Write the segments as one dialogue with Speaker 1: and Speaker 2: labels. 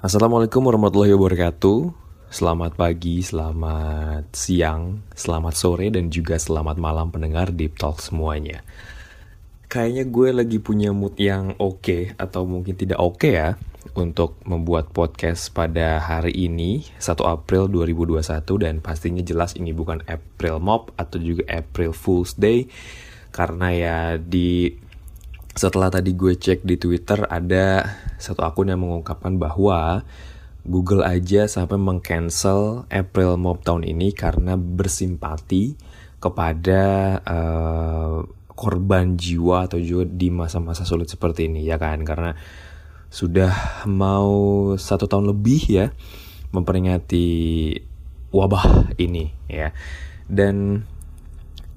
Speaker 1: Assalamualaikum warahmatullahi wabarakatuh. Selamat pagi, selamat siang, selamat sore, dan juga selamat malam pendengar Deep Talk semuanya. Kayaknya gue lagi punya mood yang oke okay, atau mungkin tidak oke okay ya untuk membuat podcast pada hari ini 1 April 2021 dan pastinya jelas ini bukan April Mop atau juga April Fool's Day karena ya di setelah tadi gue cek di Twitter ada satu akun yang mengungkapkan bahwa Google aja sampai mengcancel April Mop tahun ini karena bersimpati kepada uh, korban jiwa atau juga di masa-masa sulit seperti ini ya kan? Karena sudah mau satu tahun lebih ya memperingati wabah ini ya. Dan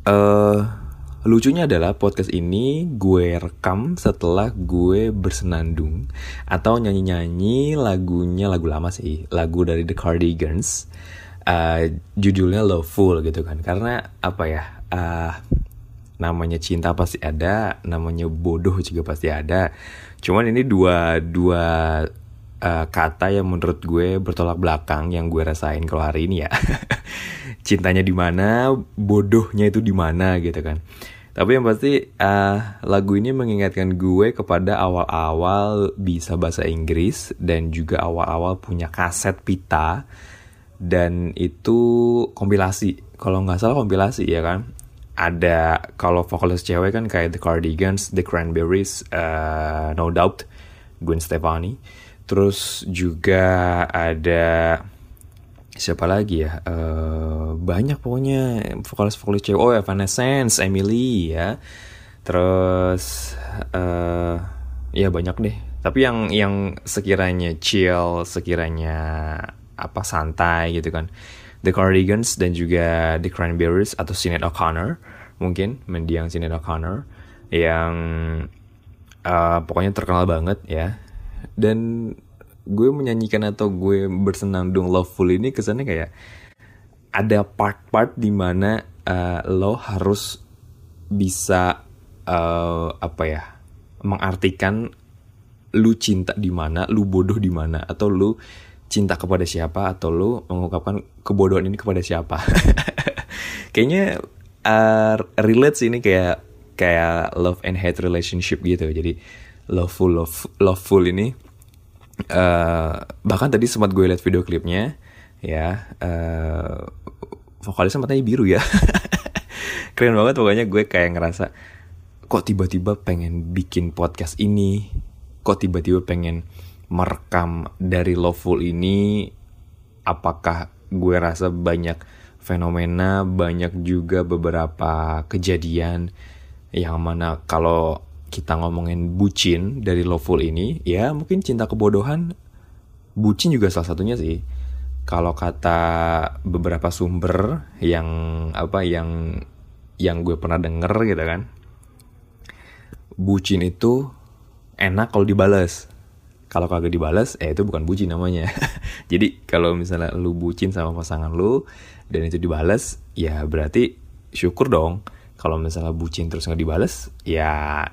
Speaker 1: uh, Lucunya adalah podcast ini gue rekam setelah gue bersenandung atau nyanyi-nyanyi lagunya lagu lama sih, lagu dari The Cardigans. Uh, judulnya Loveful gitu kan. Karena apa ya? Uh, namanya cinta pasti ada, namanya bodoh juga pasti ada. Cuman ini dua dua uh, kata yang menurut gue bertolak belakang yang gue rasain kalau hari ini ya. Cintanya di mana, bodohnya itu di mana gitu kan. Tapi yang pasti uh, lagu ini mengingatkan gue kepada awal-awal bisa bahasa Inggris dan juga awal-awal punya kaset pita dan itu kompilasi. Kalau nggak salah kompilasi ya kan. Ada kalau vokalis cewek kan kayak The Cardigans, The Cranberries, uh, No Doubt, Gwen Stefani. Terus juga ada siapa lagi ya? Uh, banyak pokoknya. Vokalis vokalis cewek. Oh Evanescence Emily ya. Terus uh, ya banyak deh. Tapi yang yang sekiranya chill sekiranya apa santai gitu kan. The Cardigans dan juga The Cranberries atau Sinead O'Connor. Mungkin mendiang Sinead O'Connor. Yang uh, pokoknya terkenal banget ya. Dan gue menyanyikan atau gue bersenandung loveful ini kesannya kayak ada part-part di mana uh, lo harus bisa uh, apa ya mengartikan lu cinta di mana, lu bodoh di mana, atau lu cinta kepada siapa, atau lu mengungkapkan kebodohan ini kepada siapa. Kayaknya uh, relate sih ini kayak kayak love and hate relationship gitu. Jadi loveful love loveful ini uh, bahkan tadi sempat gue lihat video klipnya ya uh, vokalisnya matanya biru ya keren banget pokoknya gue kayak ngerasa kok tiba-tiba pengen bikin podcast ini? Kok tiba-tiba pengen merekam dari Loveful ini? Apakah gue rasa banyak fenomena banyak juga beberapa kejadian yang mana kalau kita ngomongin bucin dari Loveful ini, ya mungkin cinta kebodohan, bucin juga salah satunya sih. Kalau kata beberapa sumber yang apa yang yang gue pernah denger gitu kan, bucin itu enak kalau dibales. Kalau kagak dibales, eh itu bukan bucin namanya. Jadi kalau misalnya lu bucin sama pasangan lu dan itu dibales, ya berarti syukur dong. Kalau misalnya bucin terus nggak dibales, ya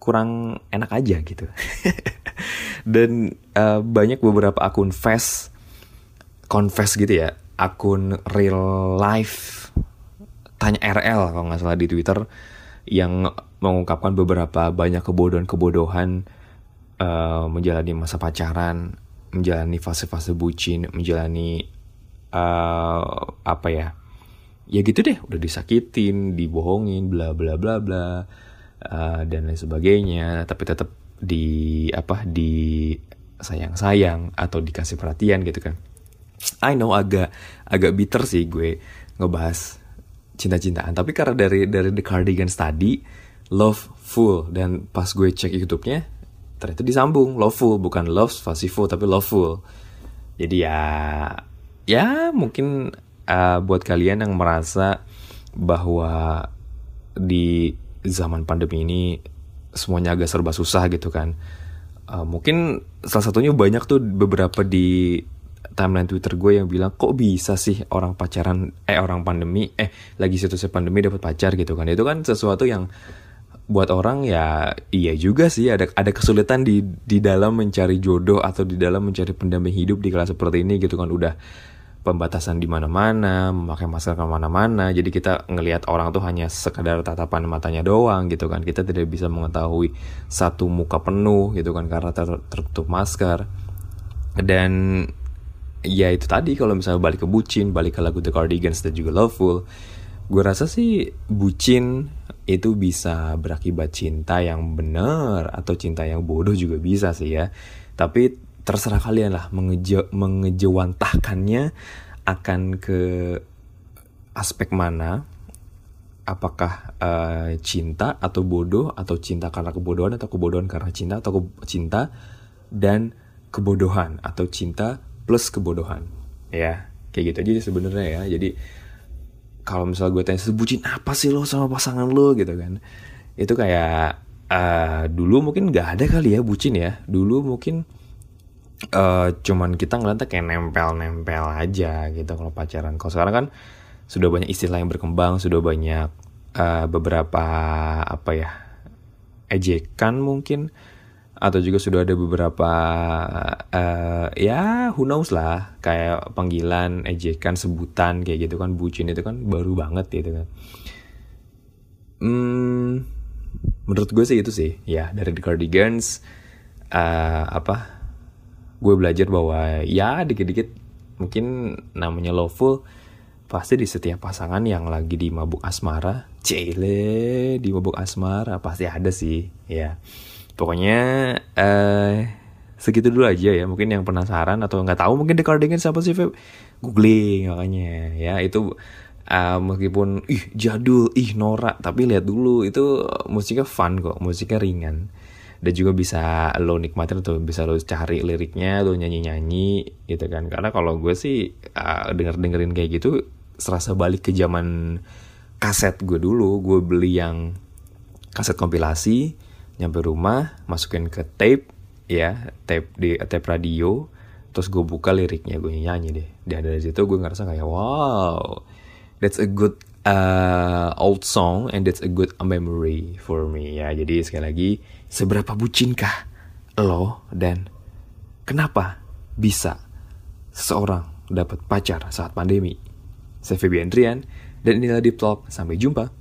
Speaker 1: kurang enak aja gitu. Dan uh, banyak beberapa akun fast confess gitu ya, akun real life tanya RL kalau nggak salah di Twitter yang mengungkapkan beberapa banyak kebodohan-kebodohan uh, menjalani masa pacaran, menjalani fase-fase bucin, menjalani uh, apa ya? Ya gitu deh, udah disakitin, dibohongin, bla bla bla bla uh, dan lain sebagainya tapi tetap di apa di sayang-sayang atau dikasih perhatian gitu kan. I know agak agak bitter sih gue ngebahas cinta-cintaan tapi karena dari dari The Cardigans tadi love full. Dan pas gue cek YouTube-nya ternyata disambung love full. Bukan love full tapi love full. Jadi ya ya mungkin uh, buat kalian yang merasa bahwa di zaman pandemi ini semuanya agak serba susah gitu kan. Uh, mungkin salah satunya banyak tuh beberapa di timeline Twitter gue yang bilang kok bisa sih orang pacaran eh orang pandemi eh lagi situasi pandemi dapat pacar gitu kan. Itu kan sesuatu yang buat orang ya iya juga sih ada ada kesulitan di di dalam mencari jodoh atau di dalam mencari pendamping hidup di kelas seperti ini gitu kan udah pembatasan di mana-mana, memakai masker ke mana-mana. Jadi kita ngelihat orang tuh hanya sekadar tatapan matanya doang gitu kan. Kita tidak bisa mengetahui satu muka penuh gitu kan karena ter tertutup masker. Dan ya itu tadi kalau misalnya balik ke bucin, balik ke lagu The Cardigans dan juga Loveful, gue rasa sih bucin itu bisa berakibat cinta yang benar atau cinta yang bodoh juga bisa sih ya. Tapi terserah kalian lah mengeje mengejewantahkannya akan ke aspek mana. Apakah uh, cinta atau bodoh atau cinta karena kebodohan atau kebodohan karena cinta atau ke cinta dan kebodohan atau cinta plus kebodohan. Ya kayak gitu aja sebenarnya ya. Jadi kalau misalnya gue tanya sebutin apa sih lo sama pasangan lo? gitu kan. Itu kayak uh, dulu mungkin nggak ada kali ya bucin ya. Dulu mungkin uh, cuman kita ngeliatnya kayak nempel-nempel aja gitu kalau pacaran. Kalau sekarang kan sudah banyak istilah yang berkembang, sudah banyak uh, beberapa apa ya ejekan mungkin atau juga sudah ada beberapa uh, ya who knows lah kayak panggilan ejekan sebutan kayak gitu kan bucin itu kan baru banget gitu kan hmm, menurut gue sih itu sih ya dari The Cardigans uh, apa gue belajar bahwa ya dikit-dikit mungkin namanya loveful pasti di setiap pasangan yang lagi di mabuk asmara cile di mabuk asmara pasti ada sih ya. Pokoknya eh segitu dulu aja ya mungkin yang penasaran atau nggak tahu mungkin Cardigans siapa sih Feb? Googling makanya ya. Itu uh, meskipun ih jadul ih norak tapi lihat dulu itu musiknya fun kok musiknya ringan dan juga bisa lo nikmatin atau bisa lo cari liriknya lo nyanyi nyanyi gitu kan. Karena kalau gue sih uh, denger dengerin kayak gitu serasa balik ke zaman kaset gue dulu. Gue beli yang kaset kompilasi nyampe rumah masukin ke tape ya tape di tape radio terus gue buka liriknya gue nyanyi deh. Dan dari situ gue ngerasa kayak wow that's a good uh, old song and that's a good memory for me ya jadi sekali lagi seberapa bucinkah lo dan kenapa bisa seseorang dapat pacar saat pandemi? Saya Febian Rian dan inilah Deep Talk. Sampai jumpa.